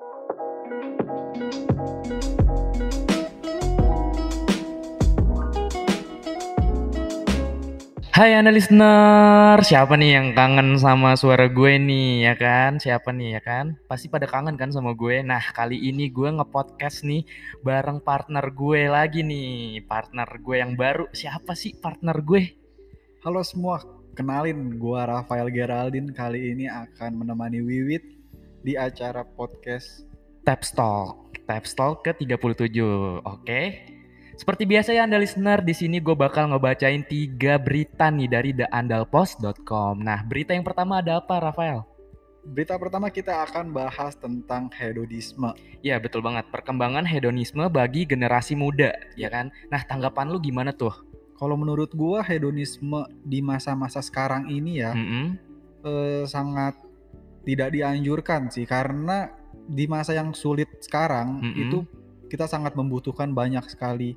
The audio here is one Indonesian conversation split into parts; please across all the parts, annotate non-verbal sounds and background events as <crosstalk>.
Hai Anda siapa nih yang kangen sama suara gue nih ya kan? Siapa nih ya kan? Pasti pada kangen kan sama gue. Nah kali ini gue ngepodcast nih bareng partner gue lagi nih. Partner gue yang baru. Siapa sih partner gue? Halo semua, kenalin gue Rafael Geraldine kali ini akan menemani Wiwit di acara podcast Tapstalk. Tapstalk ke-37. Oke. Seperti biasa ya Anda listener, di sini gue bakal ngebacain tiga berita nih dari theandalpost.com. Nah, berita yang pertama ada apa, Rafael? Berita pertama kita akan bahas tentang hedonisme. Ya, betul banget. Perkembangan hedonisme bagi generasi muda, ya kan? Nah, tanggapan lu gimana tuh? Kalau menurut gue hedonisme di masa-masa sekarang ini ya Mm-mm. eh, sangat tidak dianjurkan sih karena di masa yang sulit sekarang Mm-mm. itu kita sangat membutuhkan banyak sekali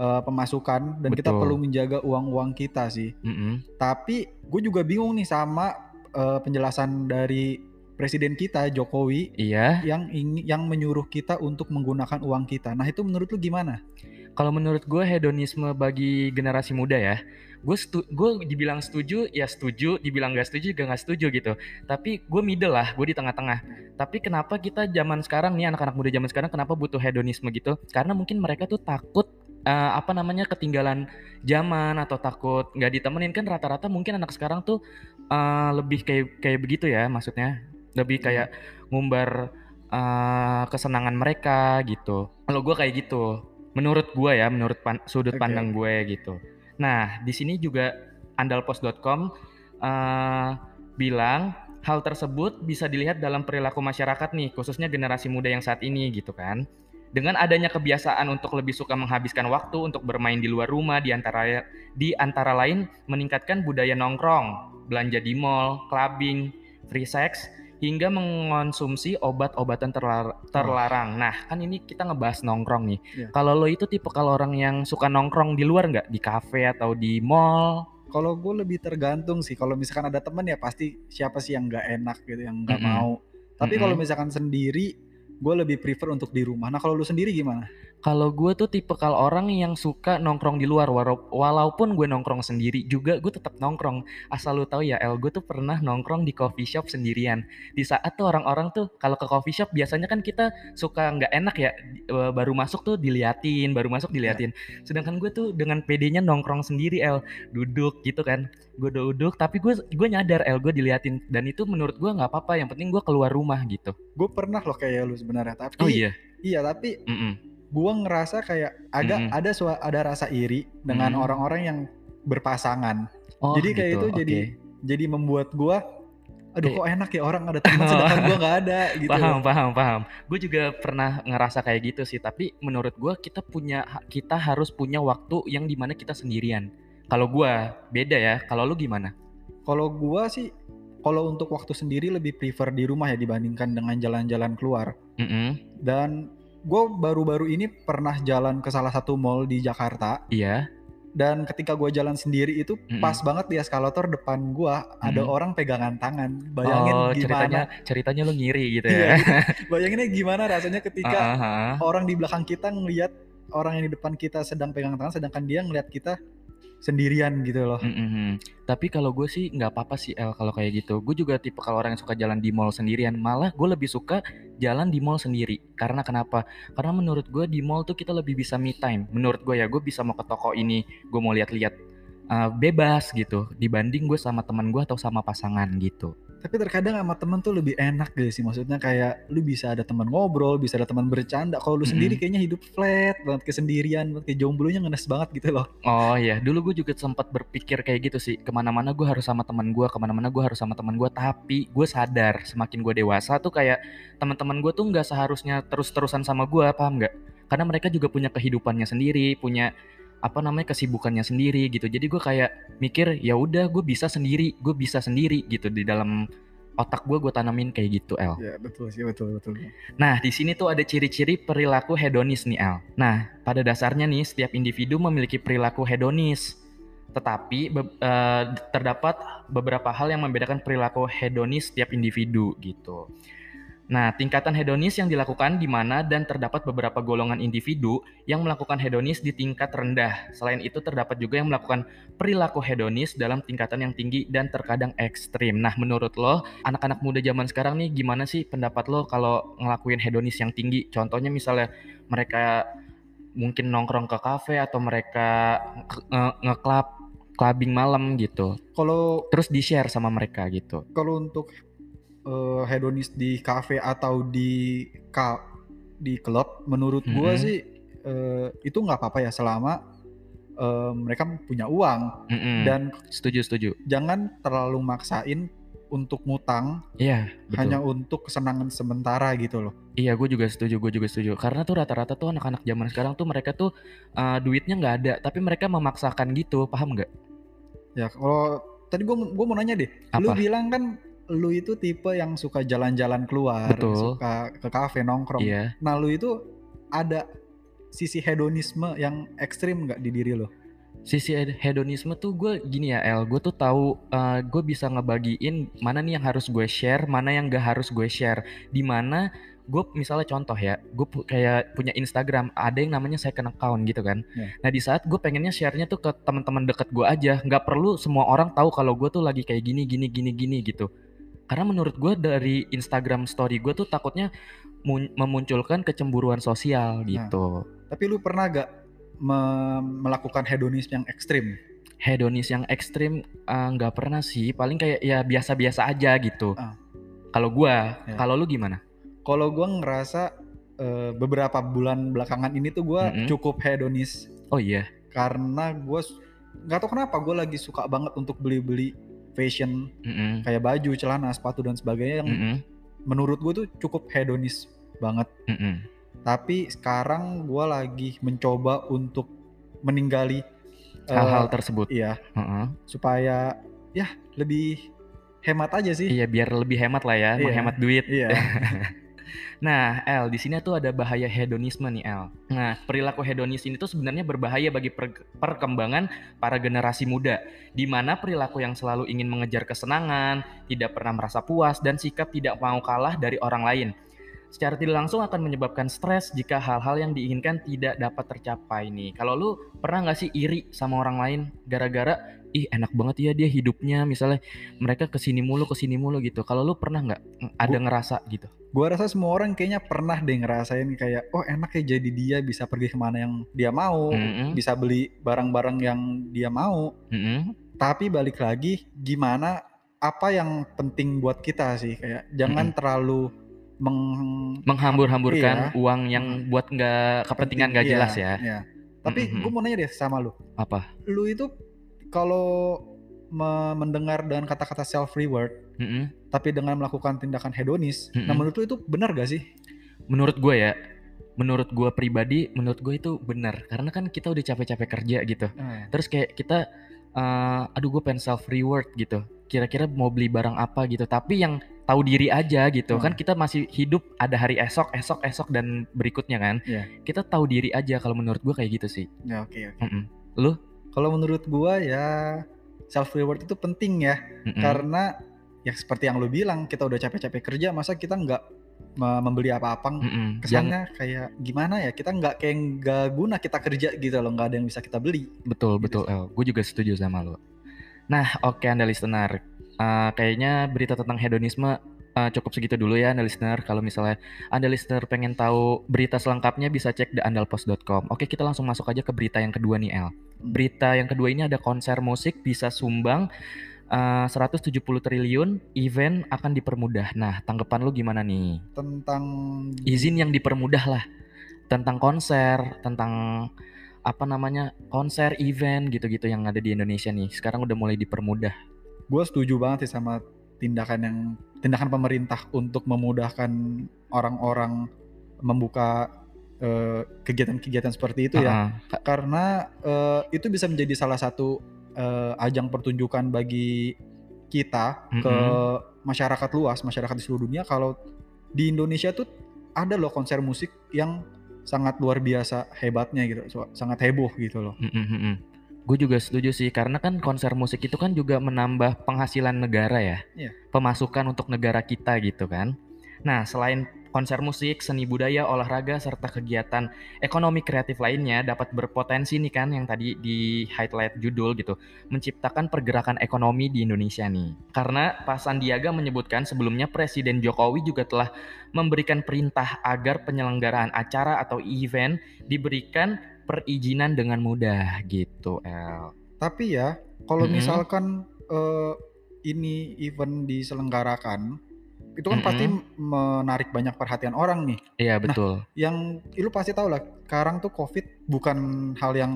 eh, pemasukan dan kita Betul. perlu menjaga uang-uang kita sih. Mm-mm. Tapi gue juga bingung nih sama eh, penjelasan dari presiden kita Jokowi Iya. yang ingin yang menyuruh kita untuk menggunakan uang kita. Nah itu menurut lu gimana? Kalau menurut gue hedonisme bagi generasi muda ya, gue stu- gue dibilang setuju ya setuju, dibilang gak setuju juga gak setuju gitu. Tapi gue middle lah, gue di tengah-tengah. Tapi kenapa kita zaman sekarang nih anak-anak muda zaman sekarang kenapa butuh hedonisme gitu? Karena mungkin mereka tuh takut eh, apa namanya ketinggalan zaman atau takut nggak ditemenin kan rata-rata mungkin anak sekarang tuh eh, lebih kayak kayak begitu ya maksudnya lebih kayak ngumbar eh, kesenangan mereka gitu. Kalau gue kayak gitu, menurut gue ya, menurut pan- sudut Oke, pandang gue gitu. Nah, di sini juga andalpost.com eh, bilang hal tersebut bisa dilihat dalam perilaku masyarakat nih, khususnya generasi muda yang saat ini gitu kan. Dengan adanya kebiasaan untuk lebih suka menghabiskan waktu untuk bermain di luar rumah di antara di antara lain meningkatkan budaya nongkrong, belanja di mall, clubbing, free sex hingga mengonsumsi obat-obatan terlar- terlarang. Nah, kan ini kita ngebahas nongkrong nih. Iya. Kalau lo itu tipe kalau orang yang suka nongkrong di luar nggak? Di kafe atau di mall? Kalau gue lebih tergantung sih. Kalau misalkan ada temen ya pasti siapa sih yang nggak enak gitu, yang nggak Mm-mm. mau. Tapi kalau Mm-mm. misalkan sendiri, gue lebih prefer untuk di rumah. Nah kalau lu sendiri gimana? Kalau gue tuh tipe kalau orang yang suka nongkrong di luar, walaupun gue nongkrong sendiri juga gue tetap nongkrong. Asal lu tahu ya, El, gue tuh pernah nongkrong di coffee shop sendirian. Di saat tuh orang-orang tuh kalau ke coffee shop biasanya kan kita suka nggak enak ya, eh, baru masuk tuh diliatin, baru masuk diliatin. Sedangkan gue tuh dengan pedenya nongkrong sendiri, El, duduk gitu kan. Gue duduk, tapi gue gue nyadar, El, gue diliatin dan itu menurut gue nggak apa-apa. Yang penting gue keluar rumah gitu. Gue pernah loh kayak lu sebenarnya. Tapi Oh iya, iya tapi Mm-mm. Gue ngerasa kayak ada Mm-mm. ada sua- ada rasa iri dengan orang-orang yang berpasangan. Oh, jadi kayak gitu, itu jadi oke. jadi membuat gue aduh Kayak- kok enak ya orang ada teman <laughs> sedangkan gue nggak ada gitu. Paham, paham, paham. Gue juga pernah ngerasa kayak gitu sih. Tapi menurut gue kita punya kita harus punya waktu yang di mana kita sendirian. Kalau gue beda ya. Kalau lu gimana? Kalau gua sih kalau untuk waktu sendiri lebih prefer di rumah ya dibandingkan dengan jalan-jalan keluar. Mm-mm. Dan gue baru-baru ini pernah jalan ke salah satu mall di Jakarta Iya. dan ketika gue jalan sendiri itu Mm-mm. pas banget di eskalator depan gua ada Mm-mm. orang pegangan tangan. Bayangin oh, gimana? ceritanya ceritanya lu ngiri gitu Iya, ya. <laughs> gitu. Bayanginnya gimana rasanya ketika ah, ah. orang di belakang kita ngelihat orang yang di depan kita sedang pegang tangan sedangkan dia ngelihat kita sendirian gitu loh. Mm-mm. Tapi kalau gue sih nggak apa-apa sih El kalau kayak gitu. Gue juga tipe kalau orang yang suka jalan di mall sendirian. Malah gue lebih suka jalan di mall sendiri. Karena kenapa? Karena menurut gue di mall tuh kita lebih bisa me time. Menurut gue ya gue bisa mau ke toko ini, gue mau lihat-lihat uh, bebas gitu. Dibanding gue sama teman gue atau sama pasangan gitu. Tapi terkadang sama temen tuh lebih enak gitu sih. Maksudnya kayak lu bisa ada teman ngobrol, bisa ada teman bercanda. Kalau lu Mm-mm. sendiri kayaknya hidup flat banget kesendirian, banget kayak jomblonya ngenes banget gitu loh. Oh iya, dulu gue juga sempat berpikir kayak gitu sih. Ke mana-mana gue harus sama teman gue, ke mana-mana gue harus sama teman gue. Tapi gue sadar semakin gue dewasa tuh kayak teman-teman gue tuh nggak seharusnya terus-terusan sama gue, paham nggak? Karena mereka juga punya kehidupannya sendiri, punya apa namanya kesibukannya sendiri gitu. Jadi gue kayak mikir ya udah gue bisa sendiri, gue bisa sendiri gitu di dalam otak gue gue tanamin kayak gitu El. Ya betul sih betul betul. Nah, di sini tuh ada ciri-ciri perilaku hedonis nih, Al. Nah, pada dasarnya nih, setiap individu memiliki perilaku hedonis. Tetapi be- eh, terdapat beberapa hal yang membedakan perilaku hedonis setiap individu gitu. Nah, tingkatan hedonis yang dilakukan di mana dan terdapat beberapa golongan individu yang melakukan hedonis di tingkat rendah. Selain itu terdapat juga yang melakukan perilaku hedonis dalam tingkatan yang tinggi dan terkadang ekstrim. Nah, menurut lo, anak-anak muda zaman sekarang nih gimana sih pendapat lo kalau ngelakuin hedonis yang tinggi? Contohnya misalnya mereka mungkin nongkrong ke kafe atau mereka nge-club clubbing malam gitu. Kalau terus di-share sama mereka gitu. Kalau untuk uh, hedonis di cafe atau di ka di klub menurut mm -hmm. gua sih uh, itu nggak apa-apa ya selama uh, mereka punya uang mm -hmm. dan setuju setuju jangan terlalu maksain untuk ngutang iya betul. hanya untuk kesenangan sementara gitu loh iya gue juga setuju gue juga setuju karena tuh rata-rata tuh anak-anak zaman sekarang tuh mereka tuh uh, duitnya nggak ada tapi mereka memaksakan gitu paham nggak ya kalau tadi gue gue mau nanya deh Apa? lu bilang kan lu itu tipe yang suka jalan-jalan keluar, Betul. suka ke kafe nongkrong. Iya. Nah, lu itu ada sisi hedonisme yang ekstrim nggak di diri lo? Sisi hedonisme tuh gue gini ya El, gue tuh tahu uh, gue bisa ngebagiin mana nih yang harus gue share, mana yang gak harus gue share. Di mana gue misalnya contoh ya, gue pu kayak punya Instagram, ada yang namanya second account gitu kan. Yeah. Nah di saat gue pengennya sharenya tuh ke teman-teman deket gue aja, nggak perlu semua orang tahu kalau gue tuh lagi kayak gini, gini, gini, gini gitu karena menurut gue dari Instagram story gue tuh takutnya memunculkan kecemburuan sosial nah, gitu. Tapi lu pernah gak me melakukan hedonis yang ekstrim? Hedonis yang ekstrim eh, nggak uh, pernah sih. Paling kayak ya biasa-biasa aja gitu. Uh. Kalau gue, ya. kalau lu gimana? Kalau gue ngerasa uh, beberapa bulan belakangan ini tuh gue mm -hmm. cukup hedonis. Oh iya. Karena gue nggak tau kenapa gue lagi suka banget untuk beli-beli fashion mm -hmm. kayak baju, celana, sepatu dan sebagainya yang mm -hmm. menurut gue tuh cukup hedonis banget. Mm -hmm. Tapi sekarang gue lagi mencoba untuk meninggali hal-hal uh, tersebut. Iya. Mm -hmm. Supaya ya lebih hemat aja sih. Iya, biar lebih hemat lah ya, iya. menghemat duit. Iya. <laughs> Nah, El, di sini tuh ada bahaya hedonisme nih, El. Nah, perilaku hedonis ini tuh sebenarnya berbahaya bagi per perkembangan para generasi muda, di mana perilaku yang selalu ingin mengejar kesenangan, tidak pernah merasa puas, dan sikap tidak mau kalah dari orang lain. Secara tidak langsung akan menyebabkan stres jika hal-hal yang diinginkan tidak dapat tercapai nih. Kalau lu pernah nggak sih iri sama orang lain gara-gara ih enak banget ya dia hidupnya misalnya mereka ke sini mulu ke sini mulu gitu kalau lu pernah nggak ada gua, ngerasa gitu gua rasa semua orang kayaknya pernah deh ngerasain kayak oh enak ya jadi dia bisa pergi ke mana yang dia mau mm -hmm. bisa beli barang-barang yang dia mau mm -hmm. tapi balik lagi gimana apa yang penting buat kita sih kayak jangan mm -hmm. terlalu meng menghambur-hamburkan iya. uang yang buat nggak kepentingan nggak iya, jelas ya. Iya. Tapi mm -hmm. gue mau nanya deh sama lu. Apa? Lu itu kalau mendengar dengan kata-kata self reward, mm -hmm. tapi dengan melakukan tindakan hedonis, mm -hmm. nah menurut lu itu benar gak sih? Menurut gue ya, menurut gue pribadi, menurut gue itu benar karena kan kita udah capek-capek kerja gitu, mm. terus kayak kita, uh, aduh gue pengen self reward gitu, kira-kira mau beli barang apa gitu, tapi yang tahu diri aja gitu mm. kan kita masih hidup ada hari esok, esok, esok dan berikutnya kan, yeah. kita tahu diri aja kalau menurut gue kayak gitu sih. Ya oke okay, oke. Okay. Mm -mm. Lu? Kalau menurut gua ya self reward itu penting ya mm-hmm. karena ya seperti yang lu bilang kita udah capek-capek kerja masa kita nggak membeli apa-apa mm-hmm. kesannya yang... kayak gimana ya kita nggak kayak nggak guna kita kerja gitu loh nggak ada yang bisa kita beli betul gitu. betul El gue juga setuju sama lo nah oke okay, anda listener uh, kayaknya berita tentang hedonisme uh, cukup segitu dulu ya anda listener kalau misalnya anda listener pengen tahu berita selengkapnya bisa cek theandalpost.com oke kita langsung masuk aja ke berita yang kedua nih El berita yang kedua ini ada konser musik bisa sumbang uh, 170 triliun event akan dipermudah. Nah, tanggapan lu gimana nih? Tentang izin yang dipermudah lah. Tentang konser, tentang apa namanya? konser, event gitu-gitu yang ada di Indonesia nih. Sekarang udah mulai dipermudah. Gue setuju banget sih sama tindakan yang tindakan pemerintah untuk memudahkan orang-orang membuka Eh, kegiatan-kegiatan uh, seperti itu uh -huh. ya karena uh, itu bisa menjadi salah satu uh, ajang pertunjukan bagi kita mm -hmm. ke masyarakat luas masyarakat di seluruh dunia kalau di Indonesia tuh ada loh konser musik yang sangat luar biasa hebatnya gitu sangat heboh gitu loh mm -hmm. Gue juga setuju sih karena kan konser musik itu kan juga menambah penghasilan negara ya, yeah. pemasukan untuk negara kita gitu kan. Nah, selain konser musik, seni budaya, olahraga, serta kegiatan ekonomi kreatif lainnya dapat berpotensi nih kan yang tadi di highlight judul gitu, menciptakan pergerakan ekonomi di Indonesia nih. Karena Pak Sandiaga menyebutkan sebelumnya Presiden Jokowi juga telah memberikan perintah agar penyelenggaraan acara atau event diberikan perizinan dengan mudah gitu, El. Tapi ya, kalau mm -hmm. misalkan uh, ini event diselenggarakan itu kan mm -hmm. pasti menarik banyak perhatian orang nih. Iya nah, betul. Nah, yang lu pasti tahu lah, sekarang tuh COVID bukan hal yang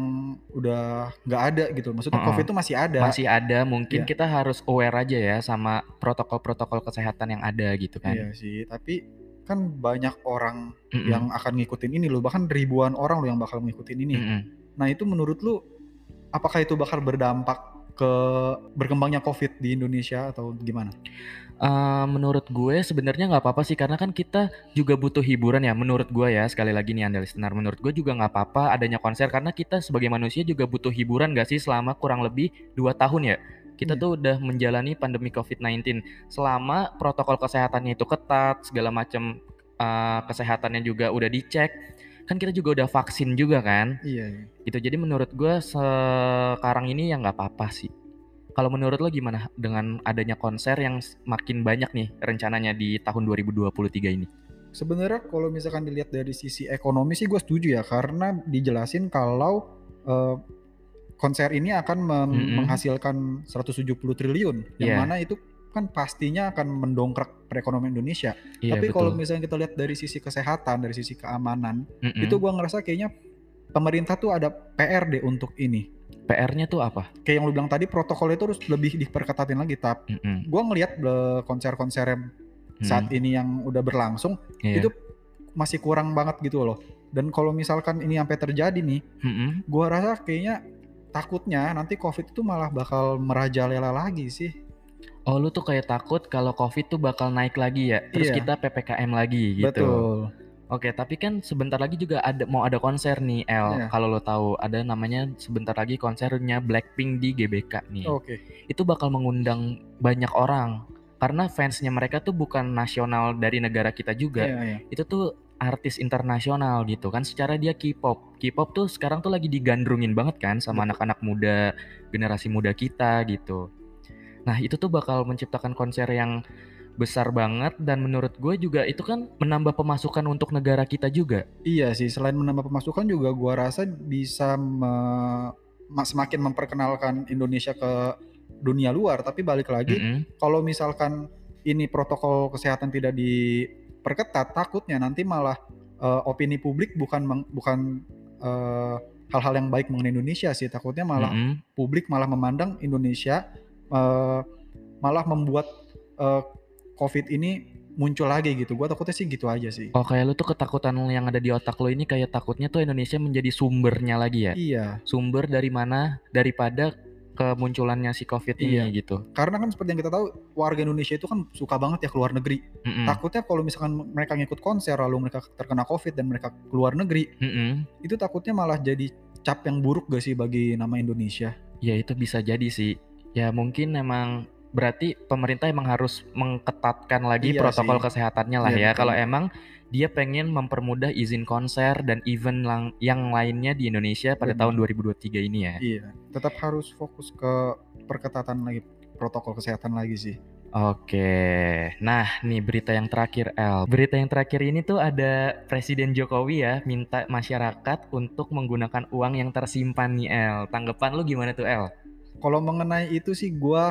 udah nggak ada gitu. Maksudnya mm -hmm. COVID tuh masih ada. Masih ada. Mungkin yeah. kita harus aware aja ya sama protokol-protokol kesehatan yang ada gitu kan. Iya sih. Tapi kan banyak orang mm -hmm. yang akan ngikutin ini loh. Bahkan ribuan orang loh yang bakal ngikutin ini. Mm -hmm. Nah itu menurut lu, apakah itu bakal berdampak ke berkembangnya COVID di Indonesia atau gimana? Uh, menurut gue sebenarnya nggak apa-apa sih karena kan kita juga butuh hiburan ya menurut gue ya sekali lagi nih anda listener menurut gue juga nggak apa-apa adanya konser karena kita sebagai manusia juga butuh hiburan gak sih selama kurang lebih dua tahun ya kita hmm. tuh udah menjalani pandemi COVID-19 selama protokol kesehatannya itu ketat segala macam uh, kesehatannya juga udah dicek kan kita juga udah vaksin juga kan iya, iya. gitu jadi menurut gue sekarang ini ya nggak apa-apa sih kalau menurut lo gimana dengan adanya konser yang makin banyak nih rencananya di tahun 2023 ini? Sebenarnya kalau misalkan dilihat dari sisi ekonomi sih gue setuju ya karena dijelasin kalau uh, konser ini akan mm -hmm. menghasilkan 170 triliun yang yeah. mana itu kan pastinya akan mendongkrak perekonomian Indonesia. Yeah, Tapi kalau misalnya kita lihat dari sisi kesehatan, dari sisi keamanan, mm -hmm. itu gue ngerasa kayaknya pemerintah tuh ada PR deh untuk ini PR-nya tuh apa? Kayak yang lu bilang tadi protokol itu harus lebih diperketatin lagi tapi mm -hmm. gue ngelihat konser-konser mm. saat ini yang udah berlangsung yeah. itu masih kurang banget gitu loh. Dan kalau misalkan ini sampai terjadi nih, mm -hmm. gue rasa kayaknya takutnya nanti COVID itu malah bakal merajalela lagi sih. Oh lu tuh kayak takut kalau COVID tuh bakal naik lagi ya, terus yeah. kita ppkm lagi gitu. Betul. Oke, tapi kan sebentar lagi juga ada mau ada konser nih, El. Yeah. Kalau lo tahu, ada namanya sebentar lagi konsernya Blackpink di GBK nih. Oke. Okay. Itu bakal mengundang banyak orang karena fansnya mereka tuh bukan nasional dari negara kita juga. Yeah, yeah. Itu tuh artis internasional gitu kan secara dia K-pop. K-pop tuh sekarang tuh lagi digandrungin banget kan sama anak-anak muda, generasi muda kita gitu. Nah, itu tuh bakal menciptakan konser yang besar banget dan menurut gue juga itu kan menambah pemasukan untuk negara kita juga. Iya sih, selain menambah pemasukan juga gue rasa bisa me semakin memperkenalkan Indonesia ke dunia luar. Tapi balik lagi, mm -hmm. kalau misalkan ini protokol kesehatan tidak diperketat, takutnya nanti malah uh, opini publik bukan bukan uh, hal-hal yang baik mengenai Indonesia sih. Takutnya malah mm -hmm. publik malah memandang Indonesia uh, malah membuat uh, COVID ini muncul lagi gitu. Gua takutnya sih gitu aja sih. Oh kayak lu tuh ketakutan yang ada di otak lu ini kayak takutnya tuh Indonesia menjadi sumbernya lagi ya? Iya. Sumber dari mana daripada kemunculannya si COVID iya. ini gitu. Karena kan seperti yang kita tahu warga Indonesia itu kan suka banget ya keluar negeri. Mm -mm. Takutnya kalau misalkan mereka ngikut konser lalu mereka terkena COVID dan mereka keluar negeri, mm -mm. itu takutnya malah jadi cap yang buruk gak sih bagi nama Indonesia? Ya itu bisa jadi sih. Ya mungkin memang berarti pemerintah emang harus mengketatkan lagi iya protokol sih. kesehatannya lah iya, ya. Kalau emang dia pengen mempermudah izin konser dan event lang yang lainnya di Indonesia pada Benar. tahun 2023 ini ya. Iya, tetap harus fokus ke perketatan lagi protokol kesehatan lagi sih. Oke, nah nih berita yang terakhir El. Berita yang terakhir ini tuh ada Presiden Jokowi ya minta masyarakat untuk menggunakan uang yang tersimpan nih El. Tanggapan lu gimana tuh El? Kalau mengenai itu sih gue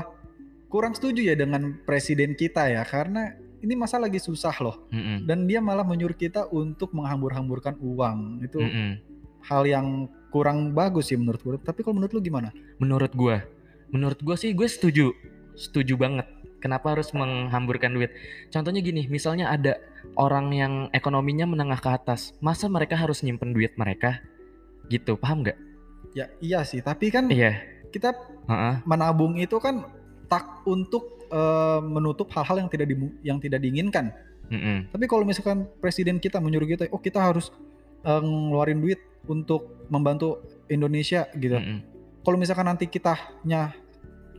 kurang setuju ya dengan presiden kita ya karena ini masa lagi susah loh. Mm -mm. dan dia malah menyuruh kita untuk menghambur-hamburkan uang. Itu mm -mm. hal yang kurang bagus sih menurut gue tapi kalau menurut lu gimana? Menurut gue menurut gue sih gue setuju. Setuju banget. Kenapa harus menghamburkan duit? Contohnya gini misalnya ada orang yang ekonominya menengah ke atas masa mereka harus nyimpen duit mereka? Gitu paham nggak? Ya iya sih. Tapi kan iya. kita uh -uh. menabung itu kan tak untuk uh, menutup hal-hal yang tidak di, yang tidak diinginkan. Mm-hmm. Tapi kalau misalkan presiden kita menyuruh kita, oh kita harus uh, ngeluarin duit untuk membantu Indonesia gitu. Mm-hmm. Kalau misalkan nanti kitanya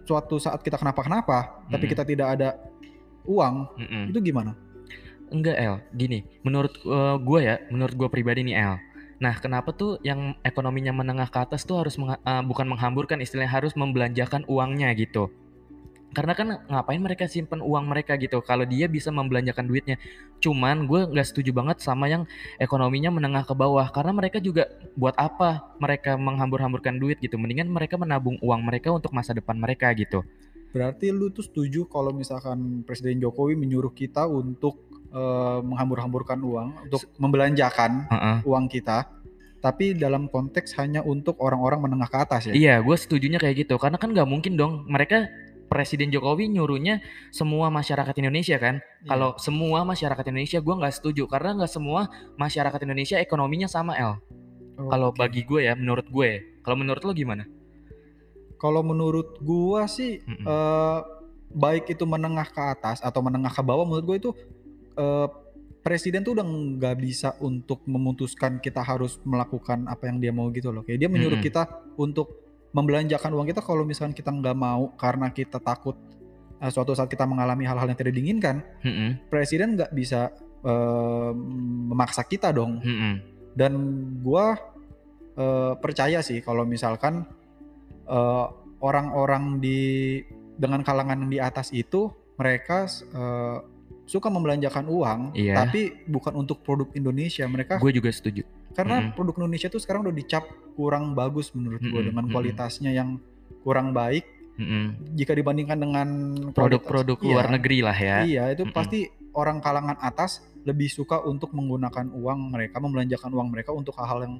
suatu saat kita kenapa-kenapa, mm-hmm. tapi kita tidak ada uang, mm-hmm. itu gimana? Enggak El, gini, menurut uh, gue ya, menurut gue pribadi nih El. Nah, kenapa tuh yang ekonominya menengah ke atas tuh harus meng, uh, bukan menghamburkan, istilahnya harus membelanjakan uangnya gitu. Karena kan ngapain mereka simpen uang mereka gitu kalau dia bisa membelanjakan duitnya. Cuman gue nggak setuju banget sama yang ekonominya menengah ke bawah karena mereka juga buat apa mereka menghambur-hamburkan duit gitu. Mendingan mereka menabung uang mereka untuk masa depan mereka gitu. Berarti lu tuh setuju kalau misalkan Presiden Jokowi menyuruh kita untuk uh, menghambur-hamburkan uang untuk membelanjakan uh -uh. uang kita tapi dalam konteks hanya untuk orang-orang menengah ke atas ya. Iya, gue setujunya kayak gitu. Karena kan nggak mungkin dong mereka Presiden Jokowi nyuruhnya semua masyarakat Indonesia kan. Iya. Kalau semua masyarakat Indonesia gue nggak setuju karena nggak semua masyarakat Indonesia ekonominya sama El. Oh, Kalau okay. bagi gue ya, menurut gue. Kalau menurut lo gimana? Kalau menurut gue sih mm -mm. Uh, baik itu menengah ke atas atau menengah ke bawah, menurut gue itu uh, presiden tuh udah nggak bisa untuk memutuskan kita harus melakukan apa yang dia mau gitu loh. Kayak dia menyuruh -hmm. kita untuk membelanjakan uang kita kalau misalkan kita nggak mau karena kita takut uh, suatu saat kita mengalami hal-hal yang tidak diinginkan, -hmm. presiden nggak bisa uh, memaksa kita dong. -hmm. Dan gua uh, percaya sih kalau misalkan orang-orang uh, di dengan kalangan di atas itu mereka uh, suka membelanjakan uang, iya. tapi bukan untuk produk Indonesia. Mereka Gue juga setuju. Karena mm -hmm. produk Indonesia tuh sekarang udah dicap kurang bagus menurut mm -hmm. gue dengan kualitasnya yang kurang baik. Mm -hmm. Jika dibandingkan dengan produk-produk luar iya, negeri lah ya. Iya, itu mm -hmm. pasti orang kalangan atas lebih suka untuk menggunakan uang mereka, membelanjakan uang mereka untuk hal-hal yang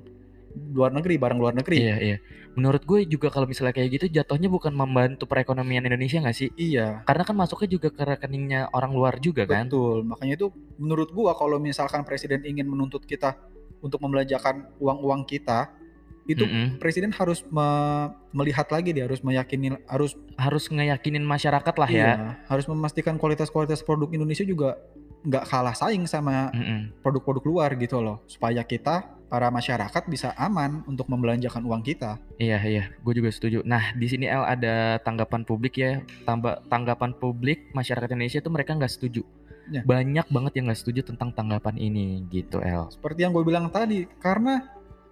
luar negeri, barang luar negeri. Iya, iya. Menurut gue juga kalau misalnya kayak gitu jatuhnya bukan membantu perekonomian Indonesia nggak sih? Iya. Karena kan masuknya juga ke rekeningnya orang luar juga kan? Betul. Makanya itu menurut gue kalau misalkan presiden ingin menuntut kita untuk membelanjakan uang-uang kita, itu mm -hmm. presiden harus me melihat lagi dia harus meyakini harus harus ngeyakinin masyarakat lah ya. iya, ya. Harus memastikan kualitas-kualitas produk Indonesia juga nggak kalah saing sama produk-produk mm -hmm. luar gitu loh supaya kita para masyarakat bisa aman untuk membelanjakan uang kita. Iya iya, gue juga setuju. Nah di sini El ada tanggapan publik ya, tambah tanggapan publik masyarakat Indonesia itu mereka nggak setuju. Ya. Banyak banget yang nggak setuju tentang tanggapan ini gitu El. Seperti yang gue bilang tadi, karena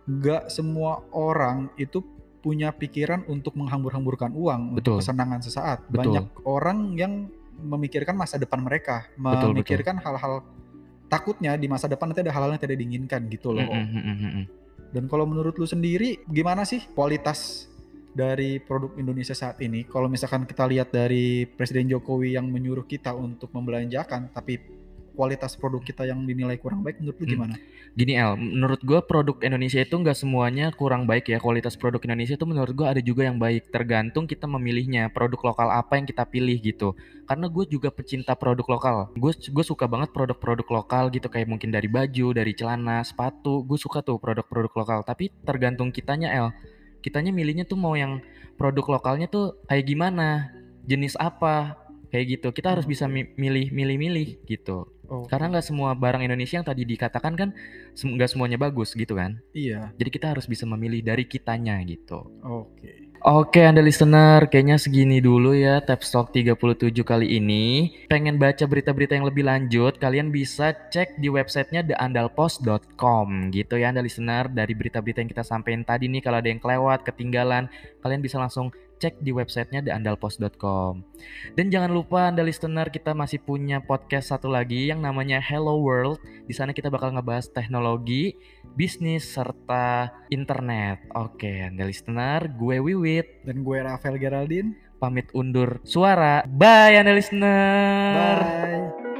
nggak semua orang itu punya pikiran untuk menghambur-hamburkan uang betul. untuk kesenangan sesaat. Betul. Banyak orang yang memikirkan masa depan mereka, betul, memikirkan hal-hal takutnya di masa depan nanti ada hal-hal yang tidak diinginkan gitu loh. Mm -hmm. Dan kalau menurut lu sendiri gimana sih kualitas dari produk Indonesia saat ini? Kalau misalkan kita lihat dari Presiden Jokowi yang menyuruh kita untuk membelanjakan tapi kualitas produk kita yang dinilai kurang baik menurut lu hmm. gimana? Hmm. Gini El, menurut gue produk Indonesia itu nggak semuanya kurang baik ya. Kualitas produk Indonesia itu menurut gue ada juga yang baik. Tergantung kita memilihnya produk lokal apa yang kita pilih gitu. Karena gue juga pecinta produk lokal. Gue gue suka banget produk-produk lokal gitu kayak mungkin dari baju, dari celana, sepatu. Gue suka tuh produk-produk lokal. Tapi tergantung kitanya El. Kitanya milihnya tuh mau yang produk lokalnya tuh kayak gimana, jenis apa, kayak gitu. Kita harus bisa milih-milih-milih gitu. Oh. Karena nggak semua barang Indonesia yang tadi dikatakan kan nggak semuanya bagus gitu kan? Iya. Jadi kita harus bisa memilih dari kitanya gitu. Oke. Okay. Oke Anda listener, kayaknya segini dulu ya Tap Talk 37 kali ini. Pengen baca berita-berita yang lebih lanjut, kalian bisa cek di websitenya theandalpost.com gitu ya Anda listener. Dari berita-berita yang kita sampaikan tadi nih, kalau ada yang kelewat, ketinggalan, kalian bisa langsung cek di websitenya theandalpost.com. Dan jangan lupa Anda listener kita masih punya podcast satu lagi yang namanya Hello World. Di sana kita bakal ngebahas teknologi, bisnis serta internet. Oke, Anda listener, gue Wiwit dan gue Rafael Geraldine pamit undur suara. Bye Anda listener. Bye.